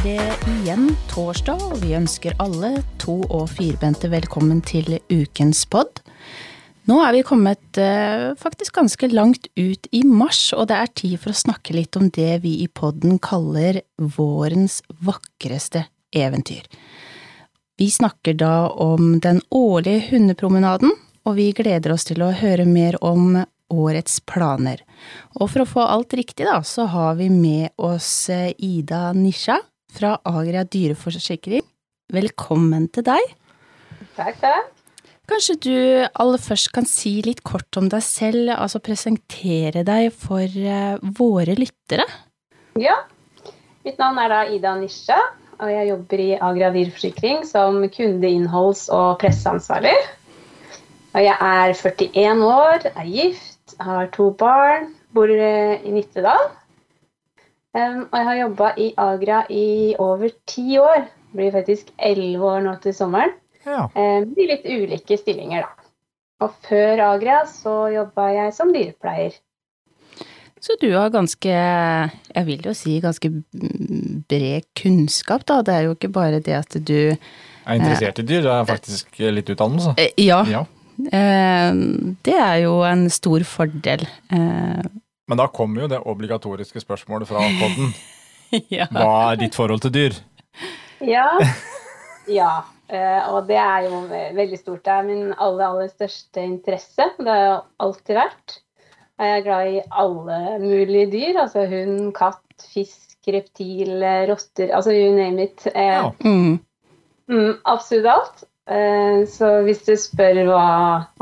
Er det igjen torsdag, og vi ønsker alle to- og firbente velkommen til ukens pod. Nå er vi kommet eh, faktisk ganske langt ut i mars, og det er tid for å snakke litt om det vi i podden kaller vårens vakreste eventyr. Vi snakker da om den årlige hundepromenaden, og vi gleder oss til å høre mer om årets planer. Og for å få alt riktig, da, så har vi med oss eh, Ida Nisha fra Agria dyreforsikring. Velkommen til deg. Takk, takk. Kanskje du aller først kan si litt kort om deg selv, altså presentere deg for eh, våre lyttere? Ja. Mitt navn er da Ida Nisja, og jeg jobber i Agra dyreforsikring som kundeinnholds- og presseansvarlig. Og jeg er 41 år, er gift, har to barn, bor eh, i Nittedal. Um, og jeg har jobba i Agra i over ti år. Det blir faktisk elleve år nå til sommeren. Ja. Um, I litt ulike stillinger, da. Og før Agra så jobba jeg som dyrepleier. Så du har ganske, jeg vil jo si ganske bred kunnskap, da. Det er jo ikke bare det at du Er interessert i dyr, det er faktisk litt utdannelse. Eh, Ja, Ja. eh, det er jo en stor fordel. Men da kommer jo det obligatoriske spørsmålet fra podden. ja. Hva er ditt forhold til dyr? Ja. ja. eh, og det er jo veldig stort. Det er min aller, aller største interesse. Det har jeg alltid vært. Jeg er glad i alle mulige dyr. Altså hund, katt, fisk, reptil, rotter. Altså you name it. Eh, Ja. Mm. mm, absolutt alt. Eh, så hvis du spør hva,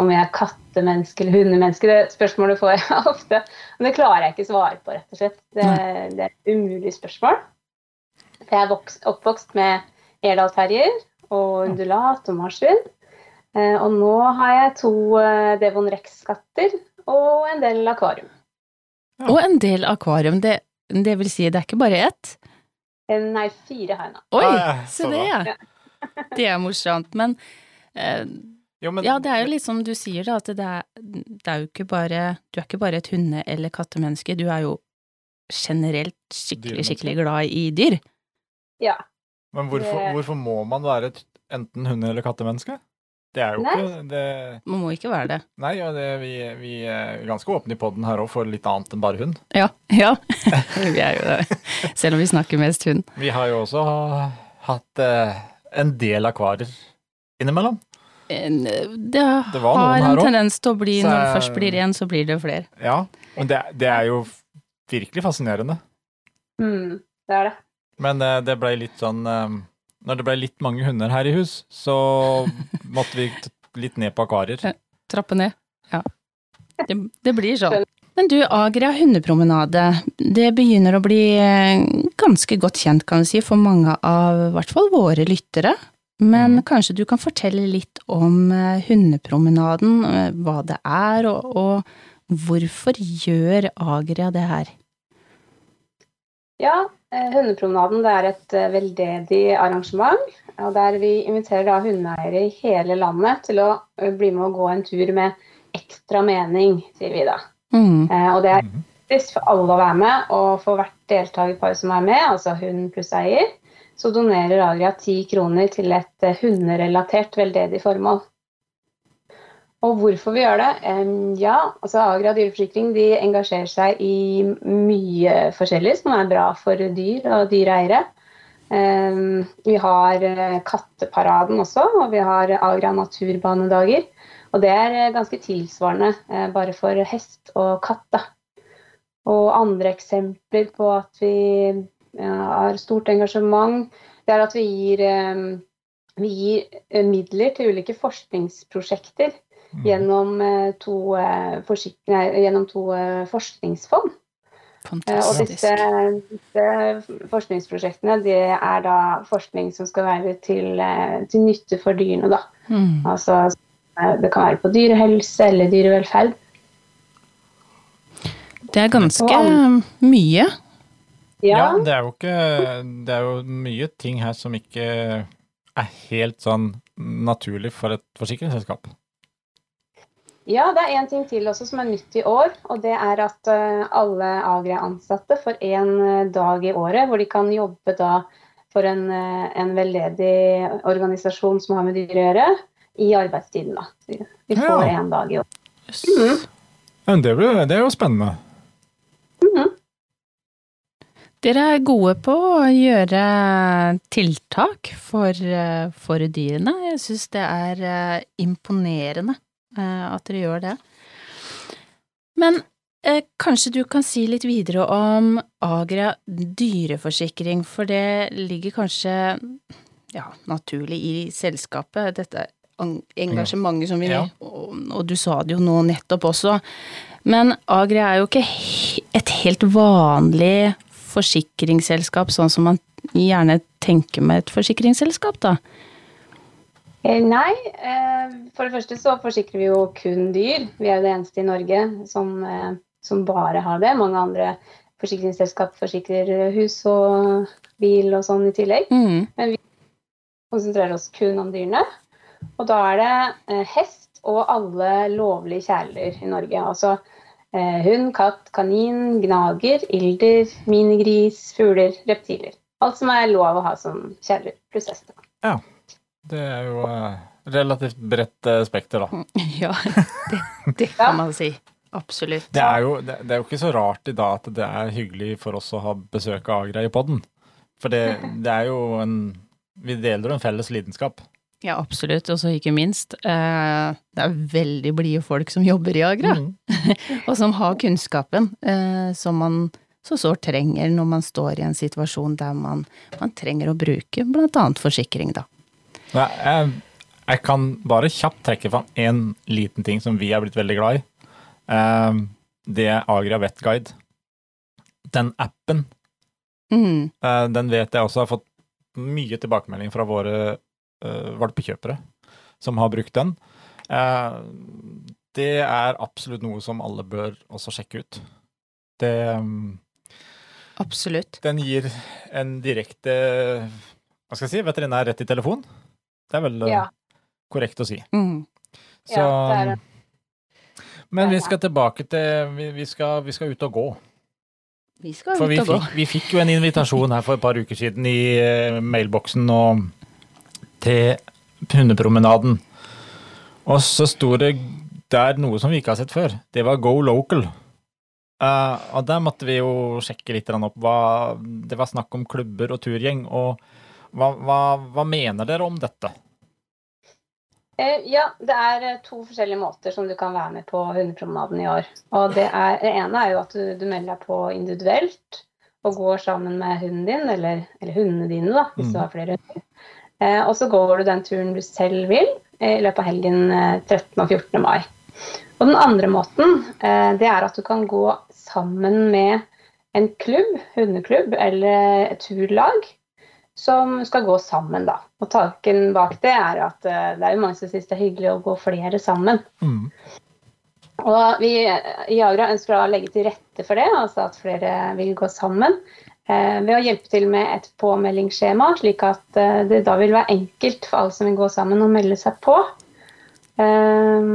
om jeg er kattemenneske eller hundemenneske, det spørsmålet får jeg ofte. Men det klarer jeg ikke svare på, rett og slett. Det, det er et umulig spørsmål. Jeg er vokst, oppvokst med Erdal terrier og undulat og marsvin. Eh, og nå har jeg to eh, Devon Rex-katter og en del akvarium. Ja. Og en del akvarium. Det, det vil si, det er ikke bare ett? Nei, fire har jeg nå. Oi, se det, ja. Det er morsomt. Men eh, Jo, men, ja, det er jo litt som du sier, da, at det er, det er jo ikke bare Du er ikke bare et hunde- eller kattemenneske, du er jo generelt skikkelig, skikkelig glad i dyr. Ja. men hvorfor, det- hvorfor må man være et enten hunde- eller kattemenneske? Det er jo Nei. ikke det Man må ikke være det. Nei, ja, det, vi, vi er ganske åpne i poden her òg for litt annet enn bare hund. Ja. ja. Vi er jo det. Selv om vi snakker mest hund. Vi har jo også hatt eh, en del akvarier innimellom. En- Det, Det var noen har en også. tendens til å bli Så Når det først blir én, så blir det flere. Ja, men det, det er jo virkelig fascinerende. Mm, det er det. Men eh, det ble litt sånn eh, Når det ble litt mange hunder her i hus, så måtte vi litt ned på akvarier. Trappe ned. Ja. Det, det blir sånn. Men du, Agria hundepromenade, det begynner å bli eh, ganske godt kjent, kan vi si, for mange av i hvert fall våre lyttere. Men mm. kanskje du kan fortelle litt om eh, hundepromenaden, eh, hva det er, og, og hvorfor gjør Agria det her? Ja, Hundepromenaden det er et veldedig arrangement. Der vi inviterer hundeeiere i hele landet til å bli med og gå en tur med ekstra mening, sier vi da. Mm. Eh, Og det er gratis for alle å være med, og for hvert deltakerpar som er med, altså hund pluss eier, så donerer Agria ti kroner til et eh, hunderelatert veldedig formål. Og hvorfor vi gjør det? Ja, altså Agra dyreforsikring de engasjerer seg i mye forskjellig som er bra for dyr og dyreeiere. Vi har eh, Katteparaden også, og vi har Agra naturbanedager. Og det er eh, ganske tilsvarende eh, bare for hest og katt. da. Og andre eksempler på at vi har stort engasjement, det er at vi gir, eh, vi gir midler til ulike forskningsprosjekter mm. gjennom to, nei, gjennom to forskningsfond. Fantastisk. Og disse, disse forskningsprosjektene det er da forskning som skal være til, til nytte for dyrene. Da. Mm. Altså, det kan være på dyrehelse eller dyrevelferd. Det er ganske mye. Ja, Ja, det er jo ikke Det er jo mye ting her som ikke er helt sånn naturlig for et forsikringsselskap. Ja, det er én ting til også som er nytt i år. Og det er at eh, alle Agria-ansatte får én eh, dag i året hvor de kan jobbe da for en, eh, en veldedig organisasjon som har med dyr å gjøre, i arbeidstiden. da. Vi vi får Ja. dag i året. Mm. Ja, det, blir, det er jo spennende. Dere er gode på å gjøre tiltak for, eh, for dyrene. Jeg syns det er eh, imponerende eh, at dere gjør det. Men eh, kanskje du kan si litt videre om Agra dyreforsikring, for det ligger kanskje ja, naturlig i selskapet, dette engasjementet som vi Ja. og, og du sa det jo nå nettopp også. Men Agri er jo ikke et helt vanlig forsikringsselskap, sånn som man gjerne tenker med et forsikringsselskap, da. Eh, Nei, eh, for det første så forsikrer vi jo kun dyr. Vi er jo det eneste i Norge som, eh, som bare har det. Mange andre forsikringsselskap forsikrer hus og bil og sånn i tillegg. Mm. Konsentrerer oss kun om dyrene. Og da er det eh, hest og alle lovlige kjæledyr i Norge. Altså eh, hund, katt, kanin, gnager, ilder, minigris, fugler, reptiler. Alt som er lov å ha som kjæledyr, pluss hest. Det er jo eh, relativt bredt eh, spekter, da. Ja, det, det kan man si. Absolutt. Det er, jo, det, det er jo ikke så rart i dag at det er hyggelig for oss å ha besøk av Agra i podden. For det, det er jo en Vi deler jo en felles lidenskap. Ja, absolutt. Og så ikke minst, eh, det er veldig blide folk som jobber i Agra, Mm. og som har kunnskapen eh, som man så sårt trenger når man står i en situasjon der man, man trenger å bruke annet forsikring, da. Nei, Jeg, jeg kan bare kjapt trekke fram én liten ting som vi er blitt veldig glad i. Eh, Det er Agra Vetguide. Den appen, Mm. eh, den vet jeg også har fått mye tilbakemelding fra våre eh, valpekjøpere som har brukt den. Eh, Det er absolutt noe som alle bør også sjekke ut. Det, mm, Absolutt. den gir en direkte hva skal jeg si, veterinær rett i telefon. Det er vel eh, Ja. korrekt å si. Mm. Så, Ja, det er det. men vi skal tilbake til vi, skal, vi skal ut og gå. Vi skal For ut og gå. fikk, vi fikk jo en invitasjon her for et par uker siden i eh, mailboksen og til hundepromenaden. Og så sto det der noe som vi ikke har sett før. Det var Go Local. Uh, og der måtte vi jo sjekke litt opp. Hva, det var snakk om klubber og turgjeng. Og hva, hva, hva mener dere om dette? Uh, Ja, det er eh, to forskjellige måter som du kan være med på hundepromenaden i år. Og det, er, det ene er jo at du, du melder deg på individuelt og går sammen med hunden din, eller, eller hundene dine, da, hvis du Mm. har flere hunder. Eh, og så går du den turen du selv vil eh, i løpet av helgen eh, 13. og 14. mai. Og den andre måten, eh, det er at du kan gå sammen med en klubb, hundeklubb eller et turlag, som skal gå sammen, da. Og tanken bak det er at eh, det er jo mange som syns det er hyggelig å gå flere sammen. Mm. Og vi i Agra ønsker å legge til rette for det, altså at flere vil gå sammen. Eh, ved å hjelpe til med et påmeldingsskjema, slik at eh, det da vil være enkelt for alle som vil gå sammen, å melde seg på. Eh,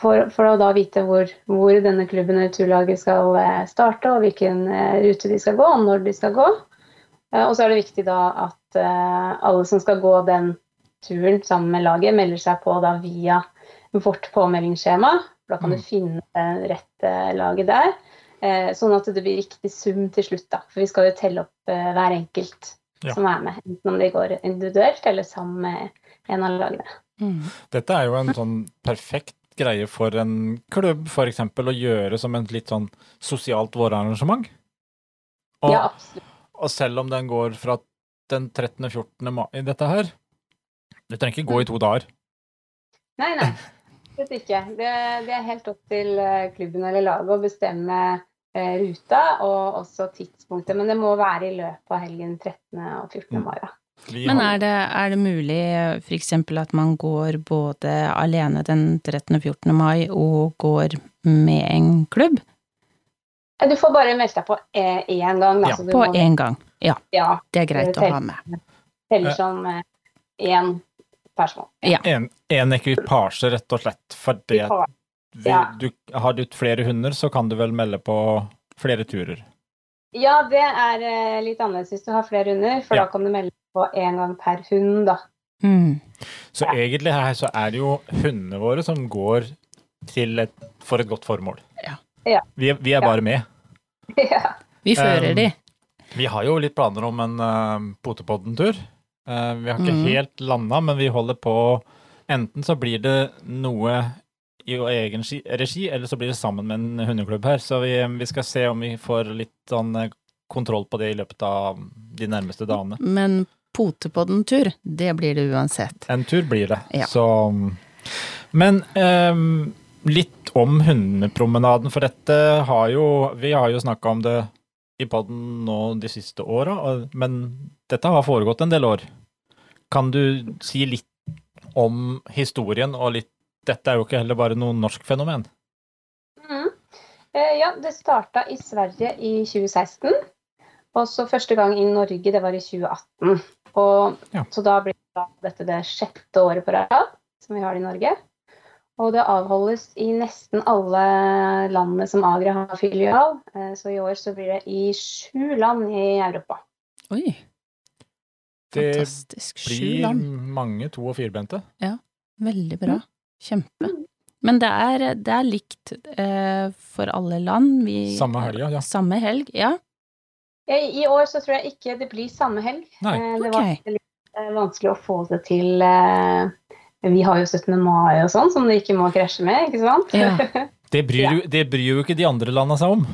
for, for å da vite hvor, hvor denne klubben eller turlaget skal starte, og hvilken rute de skal gå, og når de skal gå. Og så er det viktig da at alle som skal gå den turen sammen med laget, melder seg på da via vårt påmeldingsskjema. Da kan Mm. du finne det rette laget der. Eh, sånn at det blir riktig sum til slutt. da. For vi skal jo telle opp eh, hver enkelt Ja. som er med. Enten om de går individuelt eller sammen med en av lagene. Mm. Dette er jo en sånn perfekt greie for en klubb, for eksempel, å gjøre som en litt sånn sosialt vårarrangement. Og, Ja, absolutt. og selv om den går fra den 13. og 14. mai, dette her Det trenger ikke gå i to dager. Nei, nei. Absolutt ikke. Det, det er helt opp til eh, klubben eller laget å bestemme ruta og også tidspunktet. Men det må være i løpet av helgen 13. og 14. Mm. mai. da. Men er det, er det mulig f.eks. at man går både alene den 13. og 14. mai og går med en klubb? Eh, Du får bare melde deg på eh, én gang. Da, Ja. så du På må- én gang. Ja, Ja, det er greit å ha med. teller som eh, én person. en, en ekvipasje, rett og slett. For det, Vi Ja. du, har du flere hunder, så kan du vel melde på flere turer. Ja, det er eh, litt annerledes hvis du har flere hunder, for Ja. da kan du melde på én gang per hund, da. Mm. Så Ja. egentlig her så er det jo hundene våre som går til et, for et godt formål. Ja. Ja. Vi, vi er Ja. bare med. ja. Vi fører Um, de. Vi har jo litt planer om en uh, Potepodden-tur. Uh, vi har ikke mm. helt landa, men vi holder på Enten så blir det noe i egen regi, eller så blir det sammen med en hundeklubb her. Så vi, vi skal se om vi får litt sånn eh, kontroll på det i løpet av de nærmeste dagene. Men Potepodden-tur, det blir det uansett. En tur blir det. Ja. Så Men ehm, litt om hundepromenaden, for dette har jo Vi har jo snakka om det i podden nå de siste åra, men dette har foregått en del år. Kan du si litt om historien og litt Dette er jo ikke heller bare noe norsk fenomen. Mm. Eh, ja, det starta i Sverige i 2016. Og så første gang i Norge, det var i 2018. Og, Ja. Så da blir da dette det sjette året på rad som vi har det i Norge. Og det avholdes i nesten alle landene som Agra har filial. Eh, Så i år så blir det i sju land i Europa. Oi, Det fantastisk. Sju blir mange to- og firbente. Veldig bra. Kjempe. Men det er, det er likt eh, for alle land. Vi, Samme helg, ja. Samme helg, ja. I år så tror jeg ikke det blir samme helg. Nei. Eh, Det var litt eh, vanskelig å få det til eh, Vi har jo 17. mai og sånn, som det ikke må krasje med, ikke sant? Ja. Det bryr, Ja. jo- det bryr jo ikke de andre landa seg om.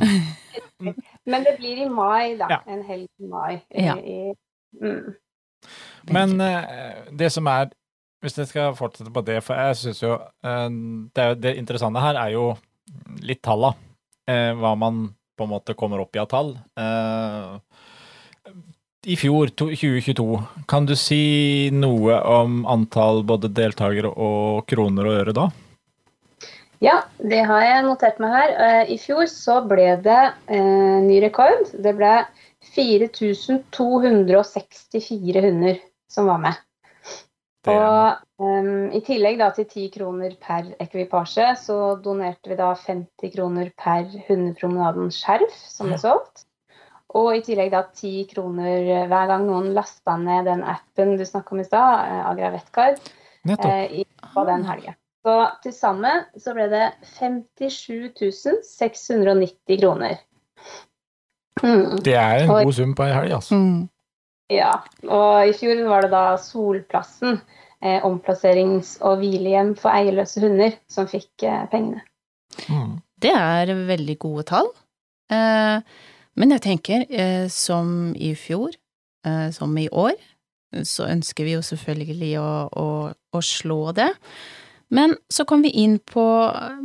Men det blir i mai, da. Ja. En helg i mai. I, i, mm. Men eh, det som er Hvis jeg skal fortsette på det, for jeg syns jo eh, det, det interessante her er jo litt talla. Eh, hva man på en måte kommer opp i av tall. Eh, I fjor, 2022, kan du si noe om antall både deltakere og kroner og øre da? Ja, det har jeg notert meg her. I fjor så ble det ny rekord. Det ble 4264 hunder som var med. Det er- Og um, i tillegg da til 10 kroner per ekvipasje, så donerte vi da 50 kroner per Hundepromenaden skjerf som ble solgt. Og i tillegg da 10 kroner hver gang noen lasta ned den appen du snakka om i stad, eh, Agra Nettopp. eh, i den helga. Så til sammen så ble det 57 690 kroner. Mm. Det er en god sum på ei helg, altså. Mm. Ja, og i fjor var det da Solplassen, eh, omplasserings- og hvilehjem for eierløse hunder, som fikk eh, pengene. Mm. Det er veldig gode tall. Eh, men jeg tenker, eh, som i fjor, eh, som i år, så ønsker vi jo selvfølgelig å, å, å slå det. Men så kom vi inn på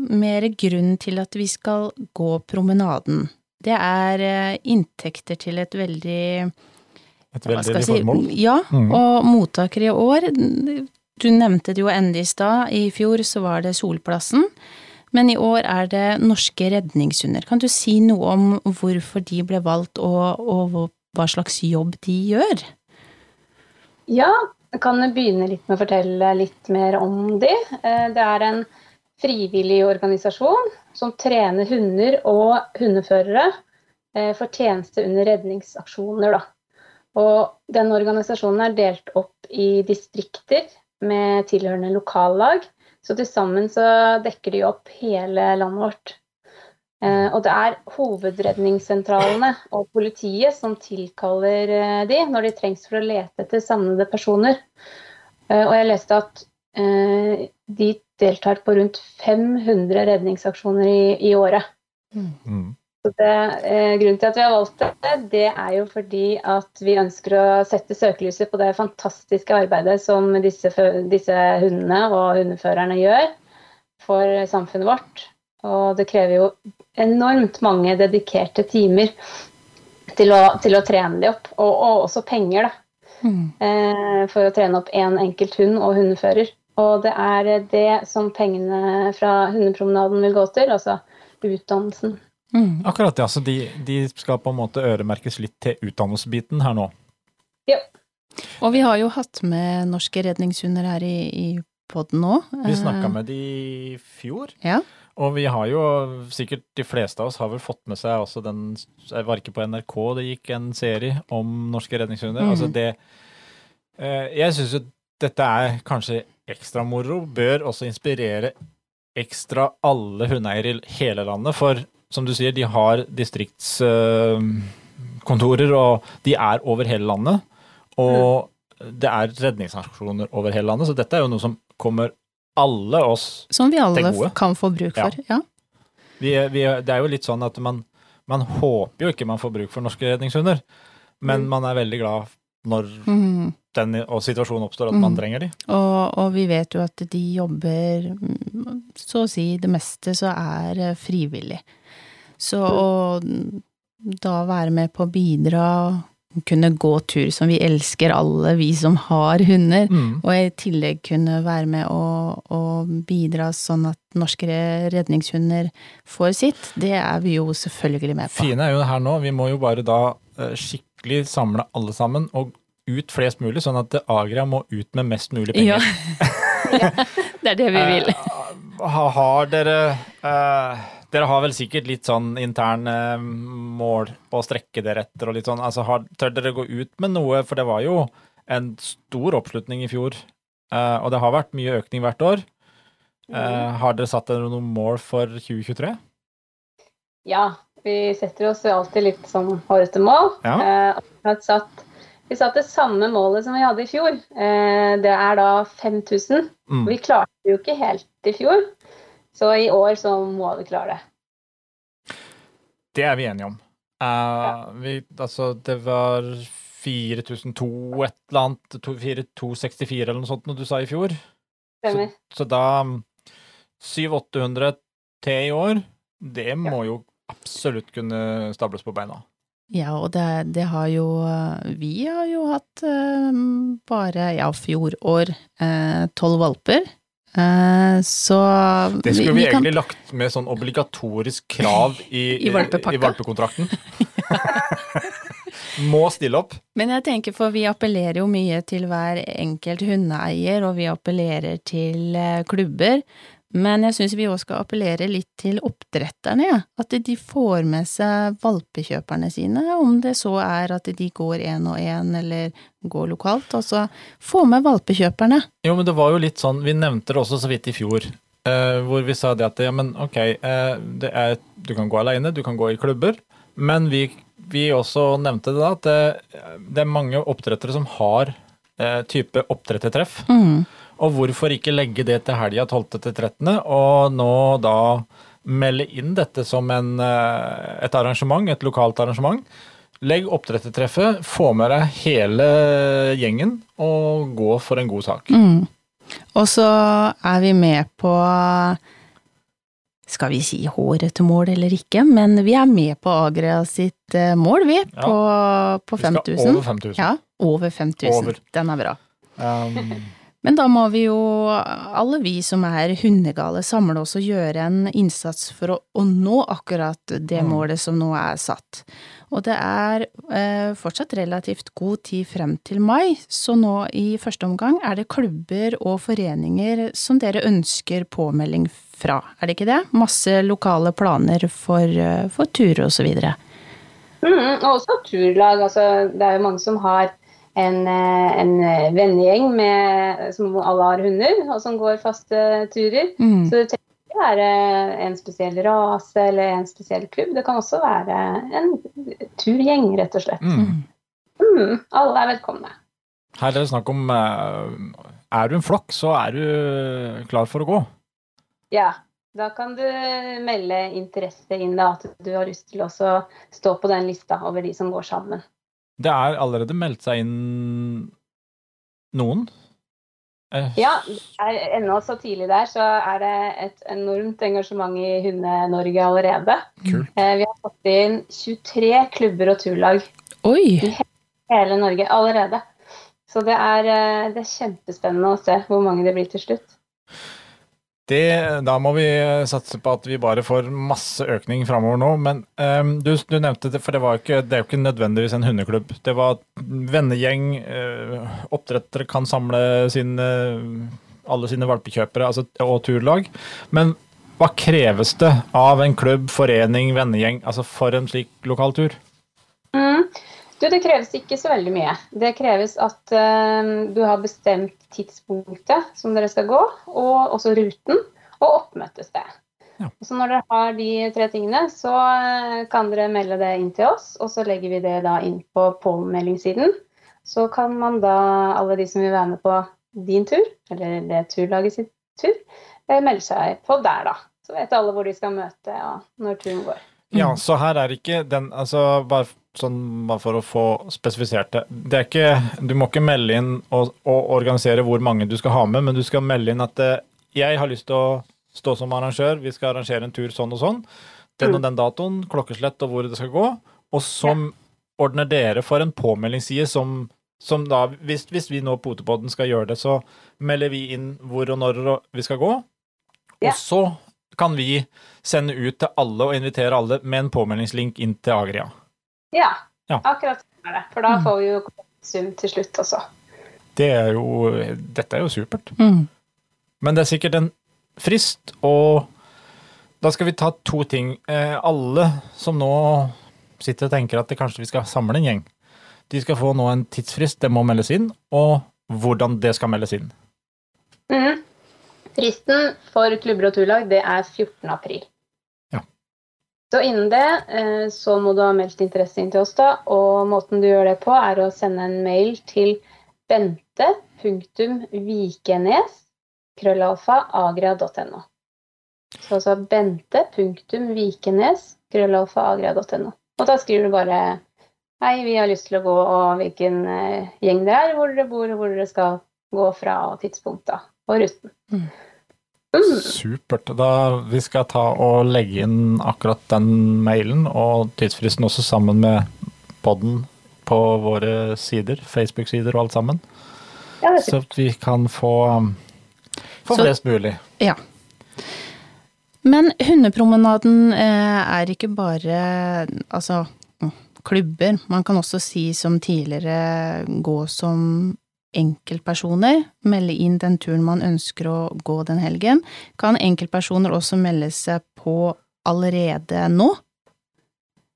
mer grunn til at vi skal gå promenaden. Det er eh, inntekter til et veldig Et veldig jeg si, formål. Ja, mm. og mottakere i år Du nevnte det jo endelig i stad. I fjor så var det Solplassen. Men i år er det Norske redningshunder. Kan du si noe om hvorfor de ble valgt, og, og hva- hva slags jobb de gjør? Ja, jeg kan begynne litt med å fortelle litt mer om de. Eh, Det er en frivillig organisasjon som trener hunder og hundeførere eh, for tjeneste under redningsaksjoner. Da. Og denne organisasjonen er delt opp i distrikter med tilhørende lokallag. Så til sammen så dekker de opp hele landet vårt. Eh, og det er hovedredningssentralene og politiet som tilkaller eh, de når de trengs for å lete etter savnede personer. Eh, og jeg leste at eh, de deltar på rundt 500 redningsaksjoner i, i året. Mm. Det, eh, grunnen til at vi har valgt det, det er jo fordi at vi ønsker å sette søkelyset på det fantastiske arbeidet som disse, disse hundene og hundeførerne gjør for samfunnet vårt. Og det krever jo enormt mange dedikerte timer til å, til å trene de opp, og, og også penger, da Mm. eh, for å trene opp én enkelt hund og hundefører. Og det er det som pengene fra hundepromenaden vil gå til, altså utdannelsen. Mm. Akkurat, ja. Så de, de skal på en måte øremerkes litt til utdannelsesbiten her nå. Ja. Og vi har jo hatt med norske redningshunder her i, i podden nå. Vi snakka Eh, med de i fjor, Ja. Og vi har jo sikkert de fleste av oss har vel fått med seg også den Jeg var ikke på NRK, det gikk en serie om norske redningshunder. Mm. Altså det eh, Jeg syns jo dette er kanskje ekstra moro. Bør også inspirere ekstra alle hundeeiere i hele landet. For som du sier, de har distriktskontorer, og de er over hele landet. Og det er redningsaksjoner over hele landet, så dette er jo noe som kommer alle oss til gode. Som vi alle kan få bruk for. Ja. vi, vi, Det er jo litt sånn at man, man håper jo ikke man får bruk for norske redningshunder, men Mm. man er veldig glad når mm. den situasjonen oppstår at man Mm. trenger de. Og, og vi vet jo at de jobber mm, Så å si det meste så er eh, frivillig. Så å da være med på å bidra, kunne gå tur som vi elsker alle, vi som har hunder, Mm. og i tillegg kunne være med å, å bidra sånn at norske redningshunder får sitt, det er vi jo selvfølgelig med på. Fine er jo her nå, vi må jo bare da eh, skikkelig samle alle sammen og ut flest mulig, sånn at Agria må ut med mest mulig penger. Ja. det er det vi vil. Eh, har dere eh, Dere har vel sikkert litt sånn interne mål å strekke dere etter og litt sånn. Altså, har, tør dere gå ut med noe? For det var jo en stor oppslutning i fjor, eh, og det har vært mye økning hvert år. Eh, har dere satt dere noen mål for 2023? Ja, vi setter oss alltid litt sånn hårete mål. Ja. Eh, vi, satt, vi satte det samme målet som vi hadde i fjor. Eh, det er da 5000. Mm. Vi klarte det jo ikke helt i fjor, så i år så må vi klare det. Det er vi enige om. Eh, vi, altså, det var 4002 et eller annet, 4264 eller noe sånt når du sa i fjor. Så, Så da 700-800 til i år, det må jo absolutt kunne stables på beina. Ja, og det, det har jo Vi har jo hatt uh, bare, ja, fjorår, tolv uh, valper. Eh, så Det skulle vi, vi egentlig lagt med sånn obligatorisk krav i, I i valpekontrakten. Må stille opp. Men jeg tenker, for vi appellerer jo mye til hver enkelt hundeeier, og vi appellerer til eh, klubber. Men jeg syns vi òg skal appellere litt til oppdretterne, ja. At de får med seg valpekjøperne sine, om det så er at de går én og én eller går lokalt. Altså få med valpekjøperne. Jo, men det var jo litt sånn, vi nevnte det også så vidt i fjor, eh, hvor vi sa det at ja, men ok, eh, det er, du kan gå alene, du kan gå i klubber, men vi, vi også nevnte det da, at det, det er mange oppdrettere som har eh, type oppdrettertreff, Mm. Og hvorfor ikke legge det til helga 12. til 13., og nå da melde inn dette som en, eh, et arrangement, et lokalt arrangement. Legg oppdrettertreffet, få med deg hele gjengen, og gå for en god sak. Mm. Og så er vi med på skal vi si håret til mål eller ikke, men vi er med på Agria sitt eh, mål, vi, Ja. på, på Vi skal over 5000. Ja, over 5000. Over. Den er bra. Um, Men da må vi jo, alle vi som er hundegale, samle oss og gjøre en innsats for å, å nå akkurat det Mm. målet som nå er satt. Og det er eh, fortsatt relativt god tid frem til mai, så nå i første omgang er det klubber og foreninger som dere ønsker påmelding fra, er det ikke det? Masse lokale planer for, eh, for turer og så videre. Mm, og også turlag. Altså, det er jo mange som har en, eh, en eh, vennegjeng som alle har hunder, og som går faste turer. Mm. Så det trenger ikke være en spesiell rase eller en spesiell klubb. Det kan også være en turgjeng, rett og slett. mm. Mm, alle er velkomne. Her er det snakk om eh, Er du en flokk, så er du klar for å gå. Ja, da kan du melde interesse inn da, at du har lyst til å stå på den lista over de som går sammen. Det er allerede meldt seg inn noen. Eh, Ja, ennå så tidlig der, så er det et enormt engasjement i Hunde-Norge allerede. Kult. Eh, Vi har fått inn 23 klubber og turlag Oi! i hele Norge allerede. Så det er, eh, det er kjempespennende å se hvor mange det blir til slutt. Det, da må vi eh, satse på at vi bare får masse økning framover nå. Men um, du, du nevnte det, for det, ikke, det er jo ikke nødvendigvis en hundeklubb. Det var vennegjeng, uh, oppdrettere kan samle sine, alle sine valpekjøpere altså, og turlag. Men hva kreves det av en klubb, forening, vennegjeng, altså for en slik lokaltur? Mm. Du, det kreves ikke så veldig mye. Det kreves at uh, du har bestemt tidspunktet som dere skal gå, og også ruten og oppmøtested. Ja. Så når dere har de tre tingene, så kan dere melde det inn til oss, og så legger vi det da inn på påmeldingssiden. Så kan man da, alle de som vil være med på din tur, eller det turlaget sitt tur, eh, melde seg på der, da. Så vet alle hvor de skal møte og når turen går. Ja, så her er ikke den Altså bare, sånn, bare for å få spesifisert det. Det er ikke Du må ikke melde inn og, og organisere hvor mange du skal ha med, men du skal melde inn at eh, jeg har lyst til å stå som arrangør, vi skal arrangere en tur sånn og sånn. Den og mm. den datoen, klokkeslett og hvor det skal gå. Og så ja. ordner dere for en påmeldingsside som, som da, hvis, hvis, vi nå Potepodden skal gjøre det, så melder vi inn hvor og når vi skal gå. Ja. Og så kan vi sende ut til alle og invitere alle med en påmeldingslink inn til Agria. Ja, ja. akkurat sånn er det. For da mm. får vi jo sum til slutt også. Det er jo, dette er jo supert. Mm. Men det er sikkert en frist, og da skal vi ta to ting. Eh, alle som nå sitter og tenker at det kanskje vi skal samle en gjeng, de skal få nå en tidsfrist, det må meldes inn, og hvordan det skal meldes inn. Mm. Fristen for klubber og turlag det er 14. april. Så innen det eh, så må du ha meldt interesse inn til oss, da. Og måten du gjør det på, er å sende en mail til bente.vikenes. Så altså bente.vikenes. Og da skriver du bare Hei, vi har lyst til å gå, og hvilken uh, gjeng det er, hvor dere bor, hvor dere skal gå fra, og tidspunkt da, og ruten. Mm. Mm. Supert. Da Vi skal ta og legge inn akkurat den mailen og tidsfristen også sammen med podden på våre sider, Facebook-sider og alt sammen. Ja, så vi kan få få Så, flest mulig. Ja. Men hundepromenaden eh, er ikke bare altså klubber. Man kan også si som tidligere gå som enkeltpersoner. Melde inn den turen man ønsker å gå den helgen. Kan enkeltpersoner også melde seg på allerede nå?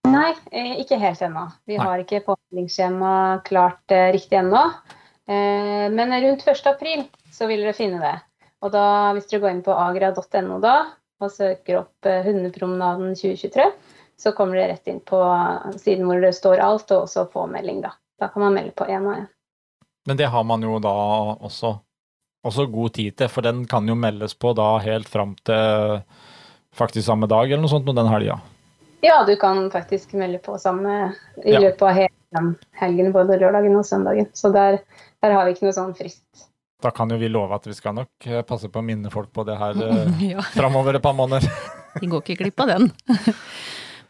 Nei, eh, ikke helt ennå. Vi Nei. har ikke påmeldingsskjema klart eh, riktig ennå. Men rundt 1. april så vil dere finne det. Og da, hvis dere går inn på agra.no da, og søker opp eh, Hundepromenaden 2023, så kommer dere rett inn på siden hvor det står alt, og også påmelding, da. Da kan man melde på én og én. Men det har man jo da også, også god tid til, for den kan jo meldes på da helt fram til faktisk samme dag eller noe sånt med den helga? Ja, du kan faktisk melde på samme i ja. løpet av hele helgen, både lørdagen og søndagen. Så der, der har vi ikke noe sånn frist. Da kan jo vi love at vi skal nok eh, passe på å minne folk på det her eh, ja. framover et par måneder. De går ikke glipp av den.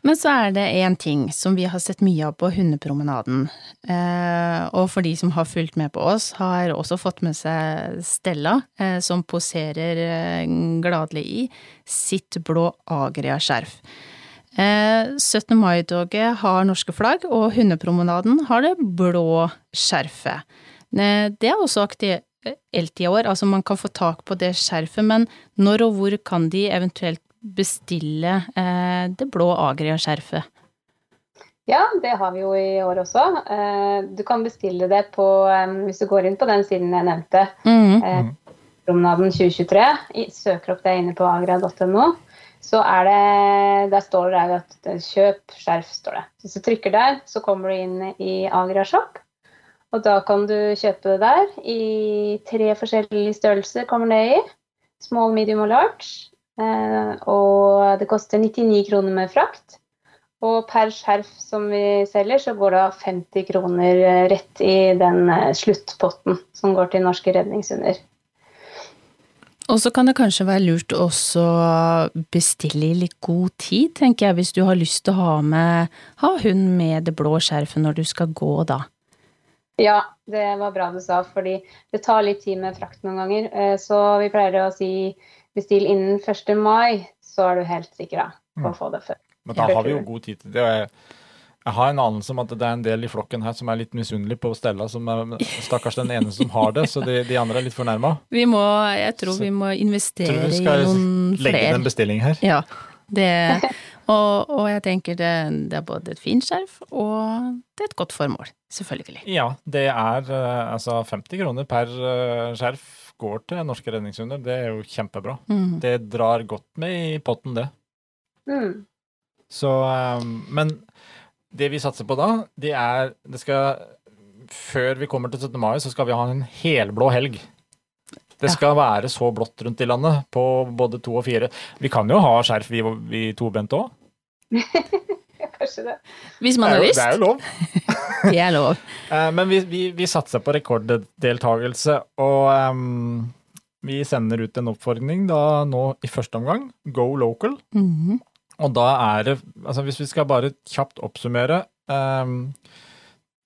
Men så er det én ting som vi har sett mye av på hundepromenaden. Eh, og for de som har fulgt med på oss, har også fått med seg Stella, som poserer gladelig i sitt blå Agria-skjerf. 17. mai-toget har norske flagg, og hundepromenaden har det blå skjerfet. Det er også aktuelt i år. Altså man kan få tak på det skjerfet, men når og hvor kan de eventuelt bestille eh, det blå Agria-skjerfet? Ja, det har vi jo i år også. Eh, du kan bestille det på, eh, hvis du går inn på den siden jeg nevnte, mm. eh, Promenaden 2023, søker opp det inne på agra.no, så er det Der står det at kjøp skjerf, står det. Hvis du trykker der, så kommer du inn i Agra Shop. Og da kan du kjøpe det der i tre forskjellige størrelser kommer det i. Small, medium og large. Eh, og det koster 99 kroner med frakt. Og per skjerf som vi selger, så går det 50 kroner rett i den eh, sluttpotten som går til norske redningshunder. Og så kan det kanskje være lurt også bestille i litt god tid, tenker jeg, hvis du har lyst til å ha med ha hund med det blå skjerfet når du skal gå, da. Ja, det var bra du sa, fordi det tar litt tid med frakt noen ganger. Eh, så vi pleier å si bestill innen 1. mai, så er du helt sikker på å mm. få det før. Men da har vi jo god tid til det. Jeg har en anelse om at det er en del i flokken her som er litt misunnelig på Stella, som er stakkars den ene som har det, så de, de andre er litt fornærma. Vi må, jeg tror vi må investere Tror vi i skal noen legge inn en bestilling her. Ja, det, og, og jeg tenker det, det er både et fint skjerf og det er et godt formål, selvfølgelig. Ja, det er eh, altså 50 kroner per eh, skjerf går til Norske redningshunder. Det er jo kjempebra. Mm. Det drar godt med i potten, det. Mm. Så eh, Men det vi satser på da, det er Det skal Før vi kommer til 17. mai, så skal vi ha en helblå helg. Det Ja. skal være så blått rundt i landet, på både to og fire. Vi kan jo ha skjerf, vi, vi tobente òg. Kanskje det. Hvis man er har lyst. det er jo lov. Det er lov. Eh, Men vi, vi, vi satser på rekorddeltagelse, og um, vi sender ut en oppfordring da nå i første omgang. Go local. Mhm. Og da er det Altså hvis vi skal bare kjapt oppsummere um,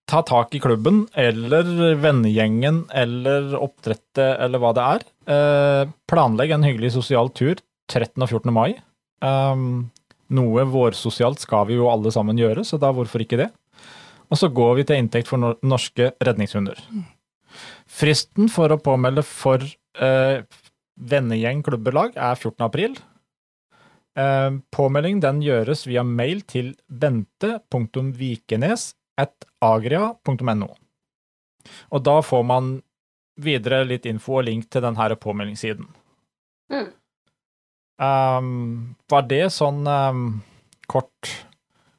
Ta tak i klubben eller vennegjengen eller oppdrettet eller hva det er. Eh, planlegg en hyggelig sosial tur 13. og 14. mai. Ehm, noe vårsosialt skal vi jo alle sammen gjøre, så da hvorfor ikke det? Og så går vi til inntekt for norske redningshunder. Fristen for å påmelde for eh, vennegjeng klubbelag er 14. april. Eh, påmelding den gjøres via mail til bente.vikenes at agria.no. Og da får man videre litt info og link til denne påmeldingssiden. Mm. Um, var det sånn um, kort,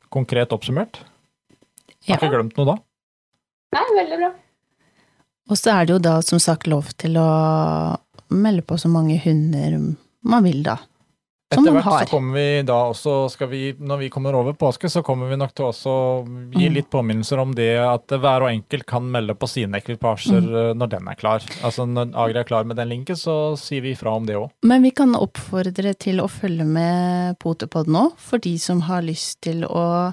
konkret oppsummert? Ja. Har ikke glemt noe da? Nei, veldig bra. Og så er det jo da som sagt lov til å melde på så mange hunder man vil, da. Etter hvert så kommer vi da også, skal vi, når vi kommer over påske, så kommer vi nok til også gi Mm. litt påminnelser om det at hver og enkelt kan melde på sine ekvipasjer Mm. eh, når den er klar. Altså når Agri er klar med den linken, så sier vi ifra om det òg. Men vi kan oppfordre til å følge med Potepod nå, for de som har lyst til å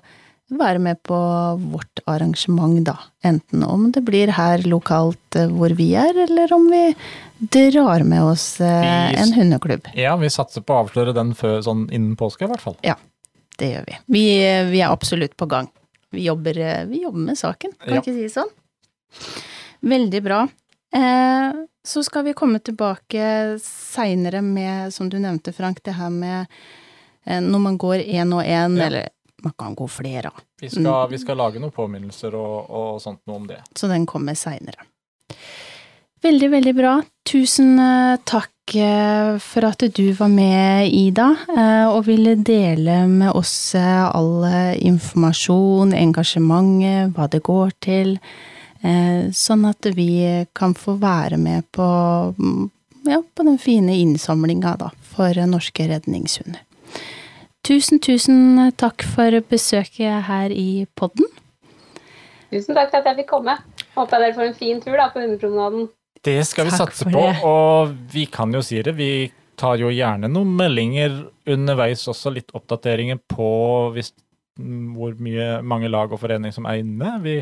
være med på vårt arrangement, da. Enten om det blir her lokalt eh, hvor vi er, eller om vi drar med oss eh, en hundeklubb. Ja, vi satser på å avsløre den før, sånn innen påske i hvert fall. Ja, Det gjør vi. Vi, vi er absolutt på gang. Vi jobber, eh, vi jobber med saken, kan Ja. ikke si det sånn. Veldig bra. Eh, så skal vi komme tilbake seinere med, som du nevnte, Frank, det her med eh, når man går én og én, Ja. eller man kan gå flere, Vi skal, vi skal lage noen påminnelser og, og sånt noe om det. så den kommer seinere. Veldig, veldig bra. Tusen eh, takk eh, for at du var med, Ida, eh, og ville dele med oss all informasjon, engasjementet, hva det går til, sånn at vi kan få være med på, mm, ja, på den fine innsamlinga for norske redningshunder. Tusen, tusen takk for besøket her i podden. Tusen takk for at jeg fikk komme. Håper dere får en fin tur da på hundepromenaden. Det skal vi Takk satse på, det. og vi kan jo si det. Vi tar jo gjerne noen meldinger underveis, også litt oppdateringer på hvis, mm, hvor mye, mange lag og foreninger som er inne. Vi,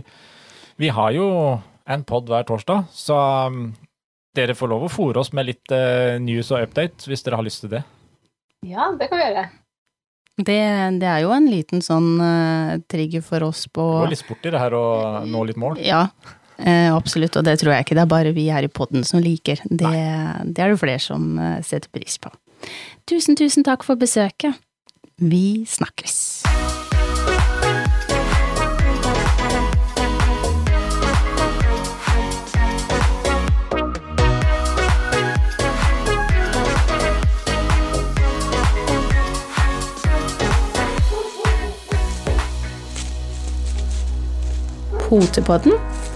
vi har jo en pod hver torsdag, så um, dere får lov å fòre oss med litt eh, news og update hvis dere har lyst til det. Ja, det kan vi gjøre. Det, det er jo en liten sånn uh, trigger for oss på Det går litt sport i det her å nå litt mål. Ja, eh, absolutt, og det tror jeg ikke det er bare vi her i podden som liker. Det, det er det flere som eh, setter pris på. Tusen, tusen takk for besøket. Vi snakkes. Potepodden,